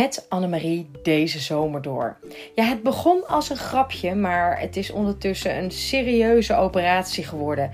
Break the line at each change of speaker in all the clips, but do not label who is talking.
met Annemarie deze zomer door. Ja, het begon als een grapje, maar het is ondertussen een serieuze operatie geworden.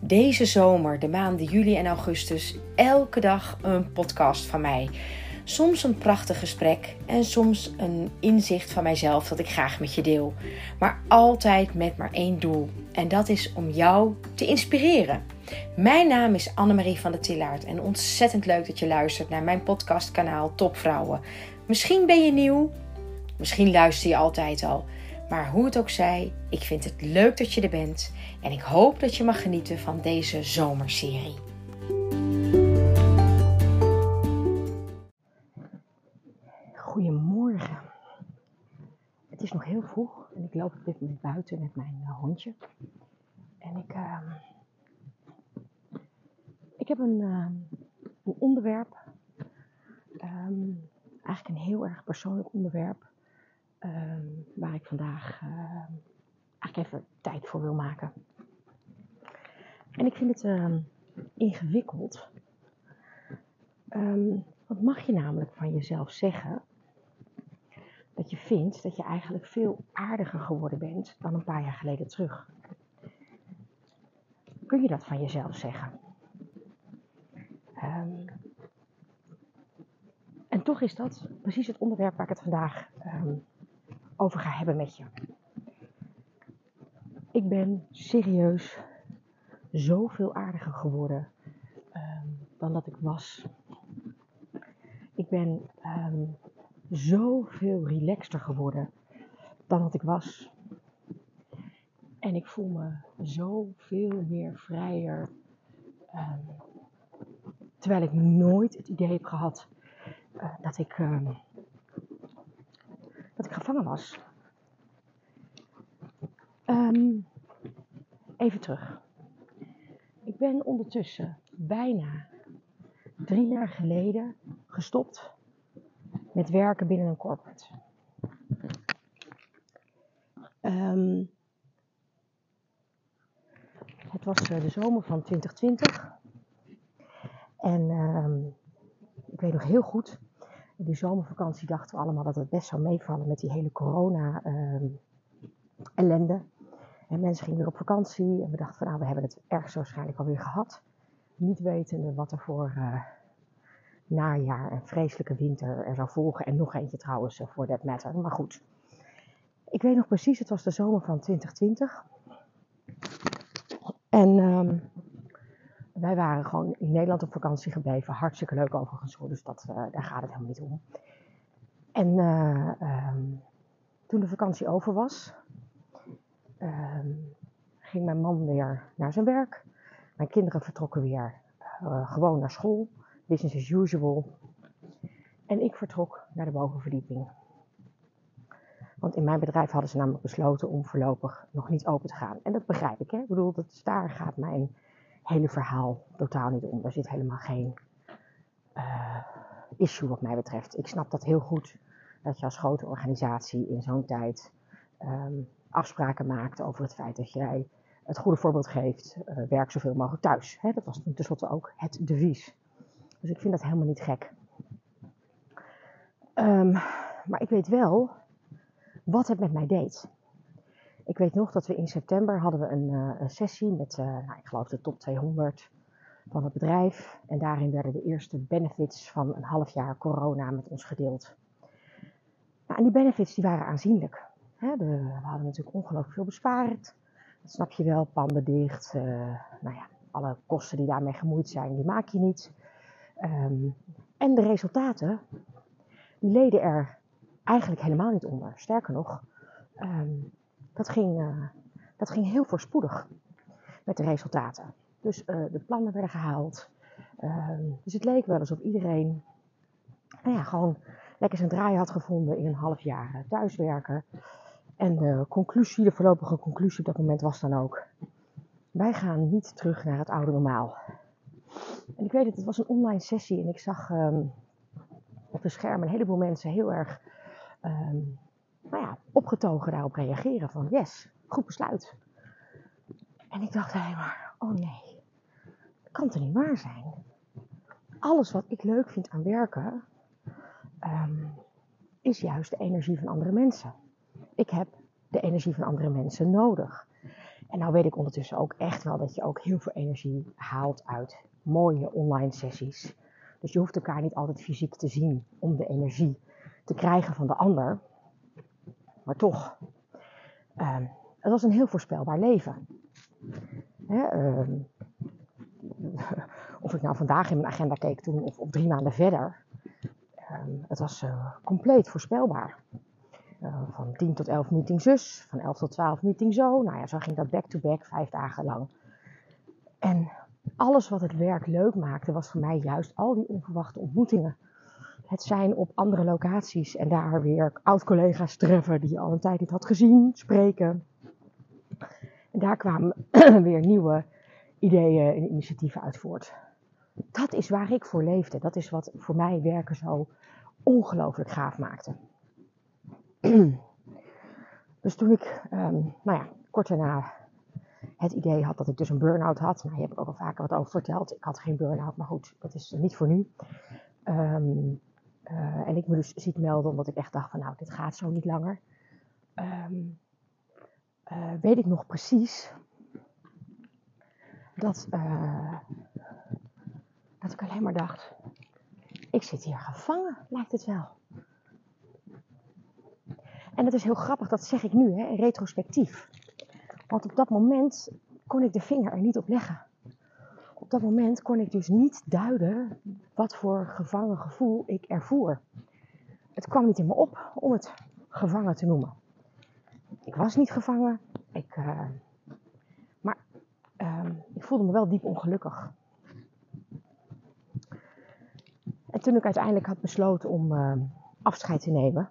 Deze zomer, de maanden juli en augustus, elke dag een podcast van mij. Soms een prachtig gesprek en soms een inzicht van mijzelf dat ik graag met je deel. Maar altijd met maar één doel. En dat is om jou te inspireren. Mijn naam is Annemarie van der Tillaert en ontzettend leuk dat je luistert naar mijn podcastkanaal Topvrouwen. Misschien ben je nieuw, misschien luister je altijd al. Maar hoe het ook zij, ik vind het leuk dat je er bent en ik hoop dat je mag genieten van deze zomerserie. Goedemorgen. Het is nog heel vroeg en ik loop op dit moment buiten met mijn eh, hondje. En ik, uh, ik heb een, uh, een onderwerp, um, eigenlijk een heel erg persoonlijk onderwerp, um, waar ik vandaag eigenlijk even tijd voor wil maken. En ik vind het ingewikkeld. Um, wat mag je namelijk van jezelf zeggen dat je vindt dat je eigenlijk veel aardiger geworden bent dan een paar jaar geleden terug. Kun je dat van jezelf zeggen? Toch is dat precies het onderwerp waar ik het vandaag um, over ga hebben met je. Ik ben serieus zoveel aardiger geworden um, dan dat ik was. Ik ben zoveel relaxter geworden dan wat ik was. En ik voel me zoveel meer vrijer. Terwijl ik nooit het idee heb gehad dat, ik, um, dat ik gevangen was. Um, even terug. Ik ben ondertussen bijna drie jaar geleden gestopt met werken binnen een corporate. Um, het was uh, de zomer van 2020. En um, weet nog heel goed, in die zomervakantie dachten we allemaal dat het best zou meevallen met die hele corona-ellende. Ehm, en mensen gingen weer op vakantie en we dachten van nou, we hebben het ergens waarschijnlijk alweer gehad. Niet wetende wat er voor uh, najaar en vreselijke winter er zou volgen. En nog eentje trouwens, eh, voor that matter. Maar goed. Ik weet nog precies, het was de zomer van 2020. En um, wij waren gewoon in Nederland op vakantie gebleven. Hartstikke leuk overigens dus dat, uh, daar gaat het helemaal niet om. En uh, um, toen de vakantie over was, um, ging mijn man weer naar zijn werk. Mijn kinderen vertrokken weer uh, gewoon naar school business as usual. En ik vertrok naar de bovenverdieping. Want in mijn bedrijf hadden ze namelijk besloten om voorlopig nog niet open te gaan. En dat begrijp ik. Hè? Ik bedoel, dat, daar gaat mijn hele verhaal totaal niet om. Daar zit helemaal geen uh, issue wat mij betreft. Ik snap dat heel goed. Dat je als grote organisatie in zo'n tijd um, afspraken maakt over het feit dat jij het goede voorbeeld geeft. Uh, werk zoveel mogelijk thuis. Dat was tenslotte ook het devies. Dus ik vind dat helemaal niet gek. Um, maar ik weet wel wat het met mij deed. Ik weet nog dat we in september hadden we een, uh, sessie met, uh, nou, ik geloof de top 200 van het bedrijf. En daarin werden de eerste benefits van een half jaar corona met ons gedeeld. Nou, en die benefits die waren aanzienlijk. Hè, we, hadden natuurlijk ongelooflijk veel bespaard. Dat snap je wel, panden dicht. Uh, nou ja, alle kosten die daarmee gemoeid zijn, die maak je niet. Um, en de resultaten, die leden er eigenlijk helemaal niet onder. Sterker nog, um, dat, ging, uh, dat ging heel voorspoedig met de resultaten. Dus uh, de plannen werden gehaald. Um, dus het leek wel alsof iedereen nou ja, gewoon lekker zijn draai had gevonden in een half jaar thuiswerken. En de conclusie, de voorlopige conclusie op dat moment was dan ook: wij gaan niet terug naar het oude normaal. En ik weet het, het was een online sessie en ik zag um, op de scherm een heleboel mensen heel erg um, nou ja, opgetogen daarop reageren. Van yes, goed besluit. En ik dacht alleen maar, oh nee, dat kan toch niet waar zijn? Alles wat ik leuk vind aan werken, um, is juist de energie van andere mensen. Ik heb de energie van andere mensen nodig. En nou weet ik ondertussen ook echt wel dat je ook heel veel energie haalt uit mooie online sessies. Dus je hoeft elkaar niet altijd fysiek te zien om de energie te krijgen van de ander. Maar toch, uh, het was een heel voorspelbaar leven. Hè, uh, of ik nou vandaag in mijn agenda keek toen of, of drie maanden verder. Ehm, het was uh, compleet voorspelbaar. Uh, van 10 tot 11 meeting zus, van 11 tot 12 meeting zo. Nou ja, zo ging dat back-to-back -back, vijf dagen lang. En alles wat het werk leuk maakte, was voor mij juist al die onverwachte ontmoetingen. Het zijn op andere locaties en daar weer oud-collega's treffen die je al een tijd niet had gezien, spreken. En daar kwamen weer nieuwe ideeën en initiatieven uit voort. Dat is waar ik voor leefde. Dat is wat voor mij werken zo ongelooflijk gaaf maakte. dus toen ik, um, nou ja, kort daarna het idee had dat ik dus een burn-out had. Nou, hier heb ik ook al vaker wat over verteld. Ik had geen burn-out, maar goed, dat is niet voor nu. Um, uh, en ik me dus ziet melden omdat ik echt dacht van nou, dit gaat zo niet langer. Um, uh, weet ik nog precies dat, uh, dat ik alleen maar dacht, ik zit hier gevangen, lijkt het wel. En dat is heel grappig, dat zeg ik nu, hè, retrospectief. Want op dat moment kon ik de vinger er niet op leggen. Dat moment kon ik dus niet duiden wat voor gevangen gevoel ik ervoer. Het kwam niet in me op om het gevangen te noemen. Ik was niet gevangen, ik, uh, maar uh, ik voelde me wel diep ongelukkig. En toen ik uiteindelijk had besloten om uh, afscheid te nemen,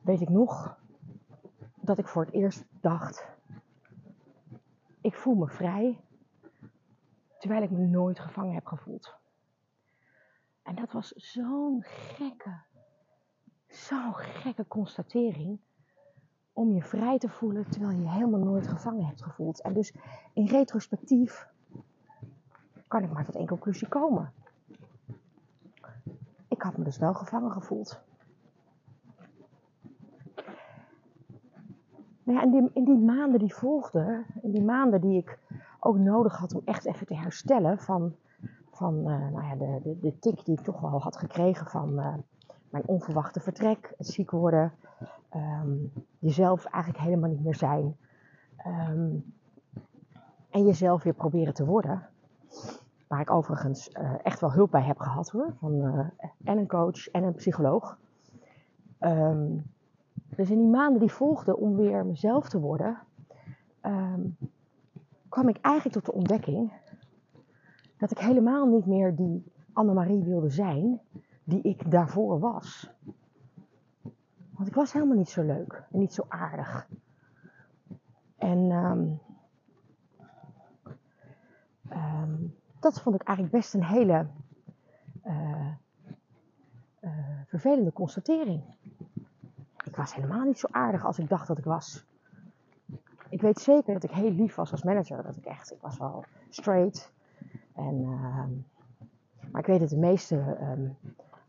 weet ik nog dat ik voor het eerst dacht: ik voel me vrij, terwijl ik me nooit gevangen heb gevoeld. En dat was zo'n gekke, zo'n gekke constatering om je vrij te voelen terwijl je helemaal nooit gevangen hebt gevoeld. En dus in retrospectief kan ik maar tot één conclusie komen. Ik had me dus wel gevangen gevoeld. Nou ja, in, die, in die maanden die volgden, in die maanden die ik ook nodig had om echt even te herstellen van, van uh, nou ja, de, de, de tik die ik toch wel had gekregen van uh, mijn onverwachte vertrek, het ziek worden, um, jezelf eigenlijk helemaal niet meer zijn. Um, en jezelf weer proberen te worden. Waar ik overigens uh, echt wel hulp bij heb gehad hoor. Van, en een coach en een psycholoog. Um, dus in die maanden die volgden om weer mezelf te worden, kwam ik eigenlijk tot de ontdekking dat ik helemaal niet meer die Annemarie wilde zijn die ik daarvoor was. Want ik was helemaal niet zo leuk en niet zo aardig. En um, um, dat vond ik eigenlijk best een hele uh, uh, vervelende constatering. Ik was helemaal niet zo aardig als ik dacht dat ik was. Ik weet zeker dat ik heel lief was als manager. Dat ik echt, ik was wel straight. En, uh, maar ik weet dat de meeste um,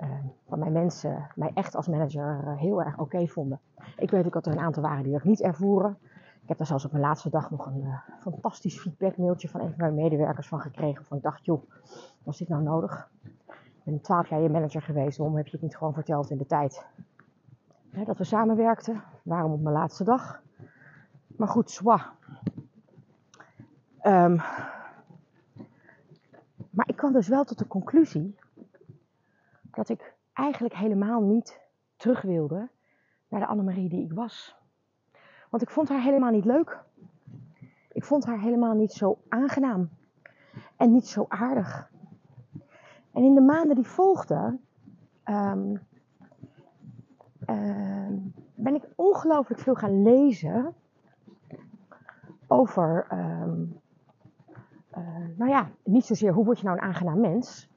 uh, van mijn mensen mij echt als manager uh, heel erg oké vonden. Ik weet ook dat er een aantal waren die dat niet ervoeren. Ik heb daar zelfs op mijn laatste dag nog een uh, fantastisch feedbackmailtje van een van mijn medewerkers van gekregen. Van ik dacht, joh, was dit nou nodig? Ik ben twaalf jaar je manager geweest, waarom heb je het niet gewoon verteld in de tijd? Dat we samenwerkten, waarom op mijn laatste dag? Maar goed, zwa. Um, maar ik kwam dus wel tot de conclusie dat ik eigenlijk helemaal niet terug wilde naar de Annemarie die ik was. Want ik vond haar helemaal niet leuk. Ik vond haar helemaal niet zo aangenaam. En niet zo aardig. En in de maanden die volgden, um, uh, ben ik ongelooflijk veel gaan lezen over, um, uh, nou ja, niet zozeer hoe word je nou een aangenaam mens,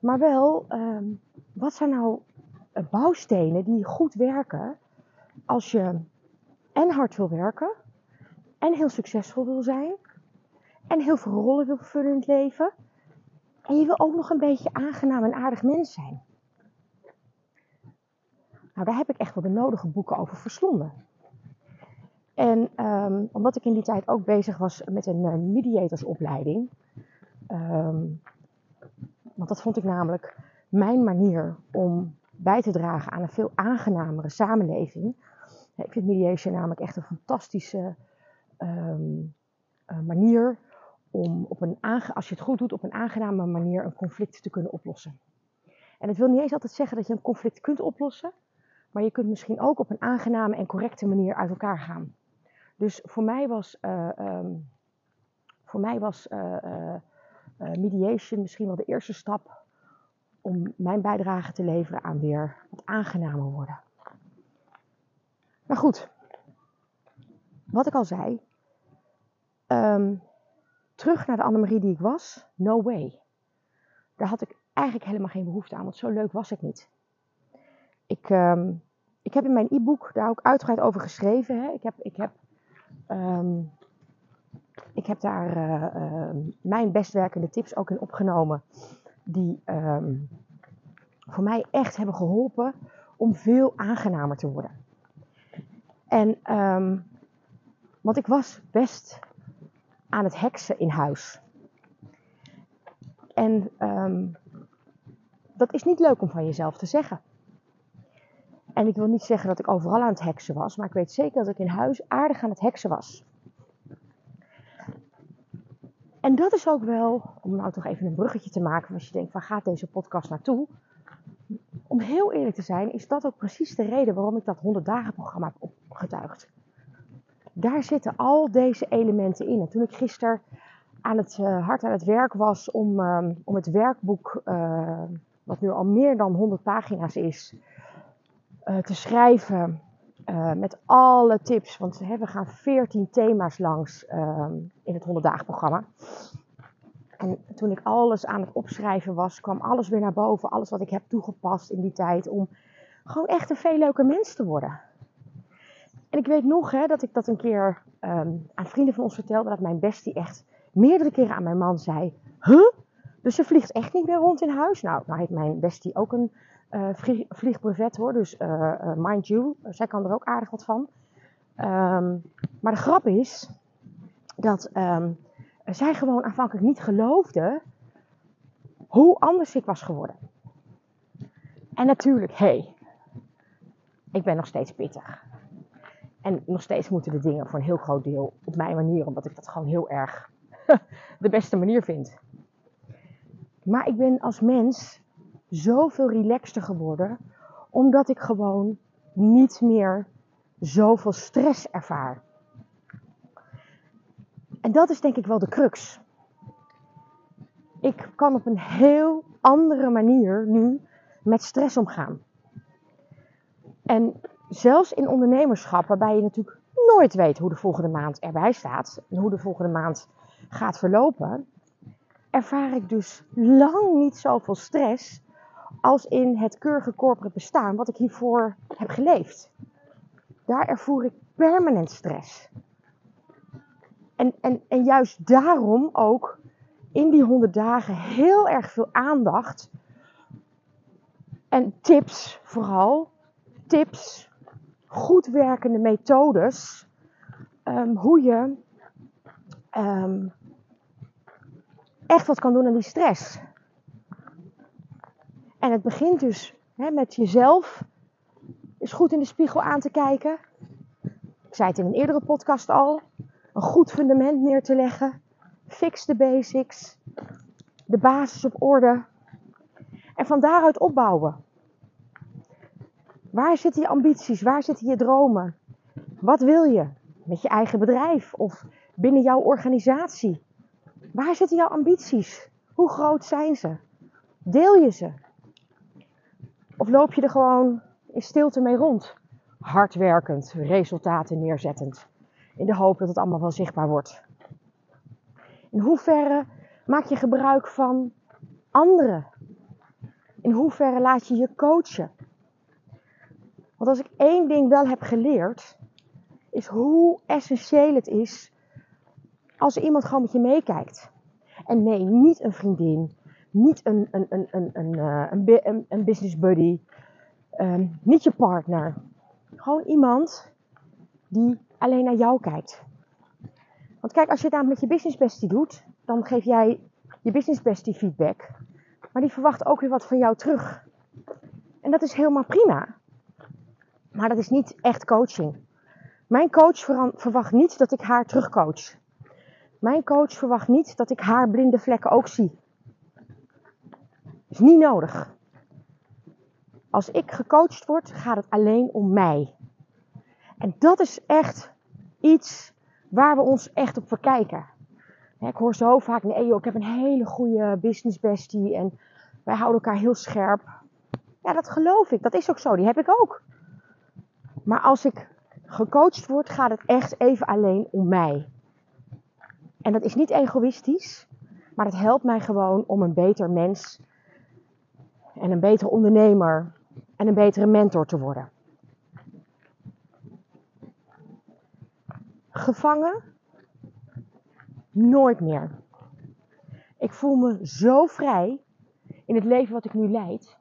maar wel um, wat zijn nou bouwstenen die goed werken als je en hard wil werken en heel succesvol wil zijn en heel veel rollen wil vervullen in het leven en je wil ook nog een beetje aangenaam en aardig mens zijn. Nou, daar heb ik echt wel de nodige boeken over verslonden. En ehm, omdat ik in die tijd ook bezig was met een uh, mediatorsopleiding, ehm, want dat vond ik namelijk mijn manier om bij te dragen aan een veel aangenamere samenleving. Ik vind mediation namelijk echt een fantastische ehm, uh, manier om, op een als je het goed doet, op een aangename manier een conflict te kunnen oplossen. En het wil niet eens altijd zeggen dat je een conflict kunt oplossen, maar je kunt misschien ook op een aangename en correcte manier uit elkaar gaan. Dus voor mij was, uh, um, voor mij was uh, mediation misschien wel de eerste stap om mijn bijdrage te leveren aan weer wat aangenamer worden. Maar goed, wat ik al zei, um, terug naar de Annemarie die ik was, no way. Daar had ik eigenlijk helemaal geen behoefte aan, want zo leuk was ik niet. Ik, um, ik heb in mijn e-book daar ook uitgebreid over geschreven. Hè. Ik, heb, ik, heb, um, ik heb daar uh, uh, mijn best werkende tips ook in opgenomen. Die um, voor mij echt hebben geholpen om veel aangenamer te worden. En, um, want ik was best aan het heksen in huis. En dat is niet leuk om van jezelf te zeggen. En ik wil niet zeggen dat ik overal aan het heksen was, maar ik weet zeker dat ik in huis aardig aan het heksen was. En dat is ook wel, om nou toch even een bruggetje te maken, als je denkt, waar gaat deze podcast naartoe? Om heel eerlijk te zijn, is dat ook precies de reden waarom ik dat 100 dagen programma heb opgetuigd. Daar zitten al deze elementen in. En toen ik gisteren aan het, uh, hard aan het werk was om, um, om het werkboek, uh, wat nu al meer dan 100 pagina's is, uh, te schrijven. met alle tips, want we gaan 14 thema's langs ehm, in het 100 dagen programma. En toen ik alles aan het opschrijven was, kwam alles weer naar boven. Alles wat ik heb toegepast in die tijd om gewoon echt een veel leuker mens te worden. En ik weet nog hè, dat ik dat een keer um, aan vrienden van ons vertelde. Dat mijn bestie echt meerdere keren aan mijn man zei. Huh? Dus ze vliegt echt niet meer rond in huis? Nou, nou heeft mijn bestie ook een uh, vlieg, vliegbrevet hoor. Dus uh, uh, mind you, zij kan er ook aardig wat van. Um, maar de grap is dat um, zij gewoon aanvankelijk niet geloofde hoe anders ik was geworden. En natuurlijk, hé, hey, ik ben nog steeds pittig. En nog steeds moeten de dingen voor een heel groot deel op mijn manier, omdat ik dat gewoon heel erg de beste manier vind. Maar ik ben als mens zoveel relaxter geworden, omdat ik gewoon niet meer zoveel stress ervaar. En dat is denk ik wel de crux. Ik kan op een heel andere manier nu met stress omgaan. En zelfs in ondernemerschap, waarbij je natuurlijk nooit weet hoe de volgende maand erbij staat en hoe de volgende maand gaat verlopen, ervaar ik dus lang niet zoveel stress als in het keurige corporate bestaan wat ik hiervoor heb geleefd. Daar ervoer ik permanent stress. En, en, en juist daarom ook in die honderd dagen heel erg veel aandacht en tips vooral. Tips goed werkende methodes um, hoe je um, echt wat kan doen aan die stress. En het begint dus hè, met jezelf eens goed in de spiegel aan te kijken. Ik zei het in een eerdere podcast al. Een goed fundament neer te leggen. Fix de basics. De basis op orde. En van daaruit opbouwen. Waar zitten je ambities? Waar zitten je dromen? Wat wil je met je eigen bedrijf of binnen jouw organisatie? Waar zitten jouw ambities? Hoe groot zijn ze? Deel je ze? Of loop je er gewoon in stilte mee rond? Hardwerkend, resultaten neerzettend. In de hoop dat het allemaal wel zichtbaar wordt. In hoeverre maak je gebruik van anderen? In hoeverre laat je je coachen? Want als ik één ding wel heb geleerd, is hoe essentieel het is als iemand gewoon met je meekijkt. En nee, niet een vriendin, niet een, een, een, een, een, eh, een, een business buddy, Ehm, niet je partner. Gewoon iemand die alleen naar jou kijkt. Want kijk, als je het aan met je business bestie doet, dan geef jij je business bestie feedback. Maar die verwacht ook weer wat van jou terug. En dat is helemaal prima. Maar dat is niet echt coaching. Mijn coach verwacht niet dat ik haar terugcoach. Mijn coach verwacht niet dat ik haar blinde vlekken ook zie. Is niet nodig. Als ik gecoacht word, gaat het alleen om mij. En dat is echt iets waar we ons echt op verkijken. Ik hoor zo vaak, nee joh, ik heb een hele goede business bestie en wij houden elkaar heel scherp. Ja, dat geloof ik. Dat is ook zo. Die heb ik ook. Maar als ik gecoacht word, gaat het echt even alleen om mij. En dat is niet egoïstisch, maar het helpt mij gewoon om een beter mens en een betere ondernemer en een betere mentor te worden. Gevangen? Nooit meer. Ik voel me zo vrij in het leven wat ik nu leid.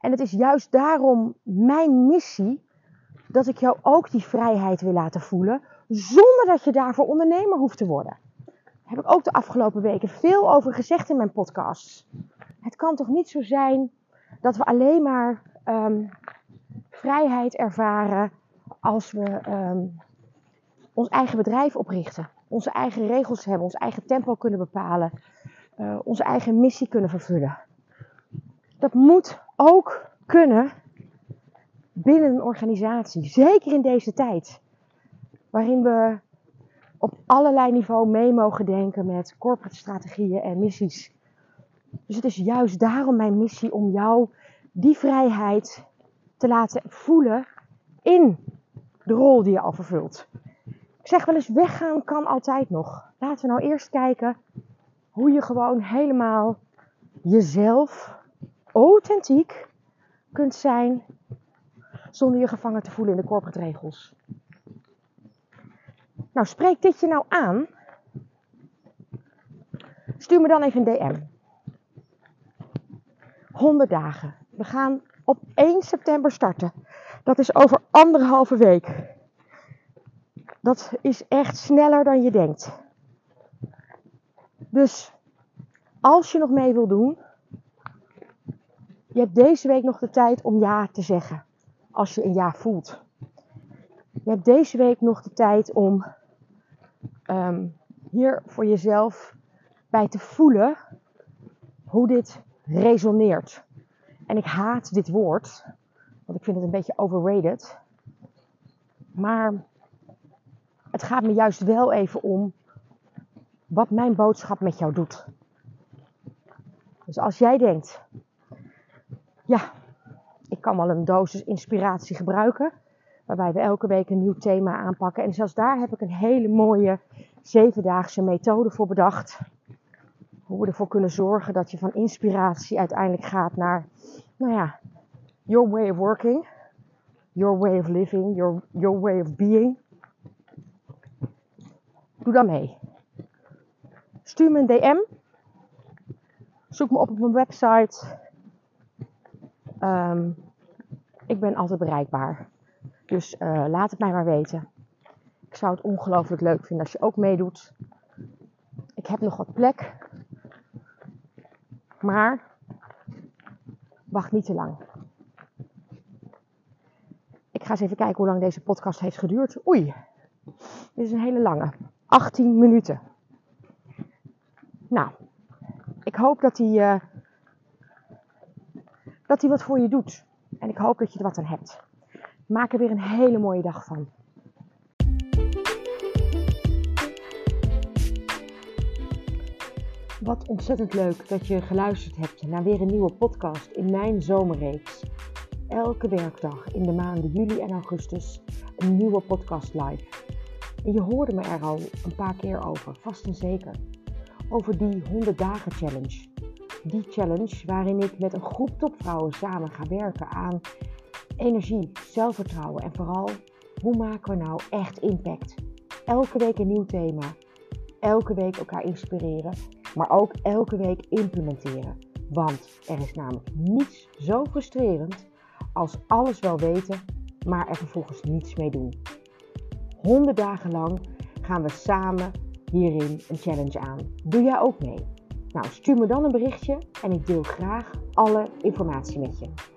En het is juist daarom mijn missie dat ik jou ook die vrijheid wil laten voelen, zonder dat je daarvoor ondernemer hoeft te worden. Daar heb ik ook de afgelopen weken veel over gezegd in mijn podcasts. Het kan toch niet zo zijn dat we alleen maar um, vrijheid ervaren als we um, ons eigen bedrijf oprichten, onze eigen regels hebben, ons eigen tempo kunnen bepalen, uh, onze eigen missie kunnen vervullen. Dat moet ook kunnen binnen een organisatie. Zeker in deze tijd. Waarin we op allerlei niveau mee mogen denken met corporate strategieën en missies. Dus het is juist daarom mijn missie om jou die vrijheid te laten voelen in de rol die je al vervult. Ik zeg wel eens, weggaan kan altijd nog. Laten we nou eerst kijken hoe je gewoon helemaal jezelf, authentiek, kunt zijn zonder je gevangen te voelen in de corporate regels. Nou, spreek dit je nou aan? Stuur me dan even een DM. 100 dagen. We gaan op 1 september starten. Dat is over anderhalve week. Dat is echt sneller dan je denkt. Dus als je nog mee wil doen, je hebt deze week nog de tijd om ja te zeggen. Als je een ja voelt. Je hebt deze week nog de tijd om um, hier voor jezelf bij te voelen hoe dit resoneert. En ik haat dit woord, want ik vind het een beetje overrated. Maar het gaat me juist wel even om wat mijn boodschap met jou doet. Dus als jij denkt, ja, ik kan wel een dosis inspiratie gebruiken, waarbij we elke week een nieuw thema aanpakken. En zelfs daar heb ik een hele mooie zevendaagse methode voor bedacht. Hoe we ervoor kunnen zorgen dat je van inspiratie uiteindelijk gaat naar, nou ja, your way of working, your way of living, your, your way of being. Doe dan mee. Stuur me een DM. Zoek me op op mijn website. Um, ik ben altijd bereikbaar. Dus uh, laat het mij maar weten. Ik zou het ongelooflijk leuk vinden als je ook meedoet. Ik heb nog wat plek. Maar wacht niet te lang. Ik ga eens even kijken hoe lang deze podcast heeft geduurd. Oei, dit is een hele lange. 18 minuten. Nou, ik hoop dat hij, uh, dat hij wat voor je doet. En ik hoop dat je er wat aan hebt. Maak er weer een hele mooie dag van. Wat ontzettend leuk dat je geluisterd hebt naar weer een nieuwe podcast in mijn zomerreeks. Elke werkdag in de maanden juli en augustus een nieuwe podcast live. En je hoorde me er al een paar keer over, vast en zeker. Over die 100 dagen challenge. Die challenge waarin ik met een groep topvrouwen samen ga werken aan energie, zelfvertrouwen en vooral hoe maken we nou echt impact. Elke week een nieuw thema. Elke week elkaar inspireren, maar ook elke week implementeren. Want er is namelijk niets zo frustrerend als alles wel weten, maar er vervolgens niets mee doen. 100 dagen lang gaan we samen hierin een challenge aan. Doe jij ook mee? Nou, stuur me dan een berichtje en ik deel graag alle informatie met je.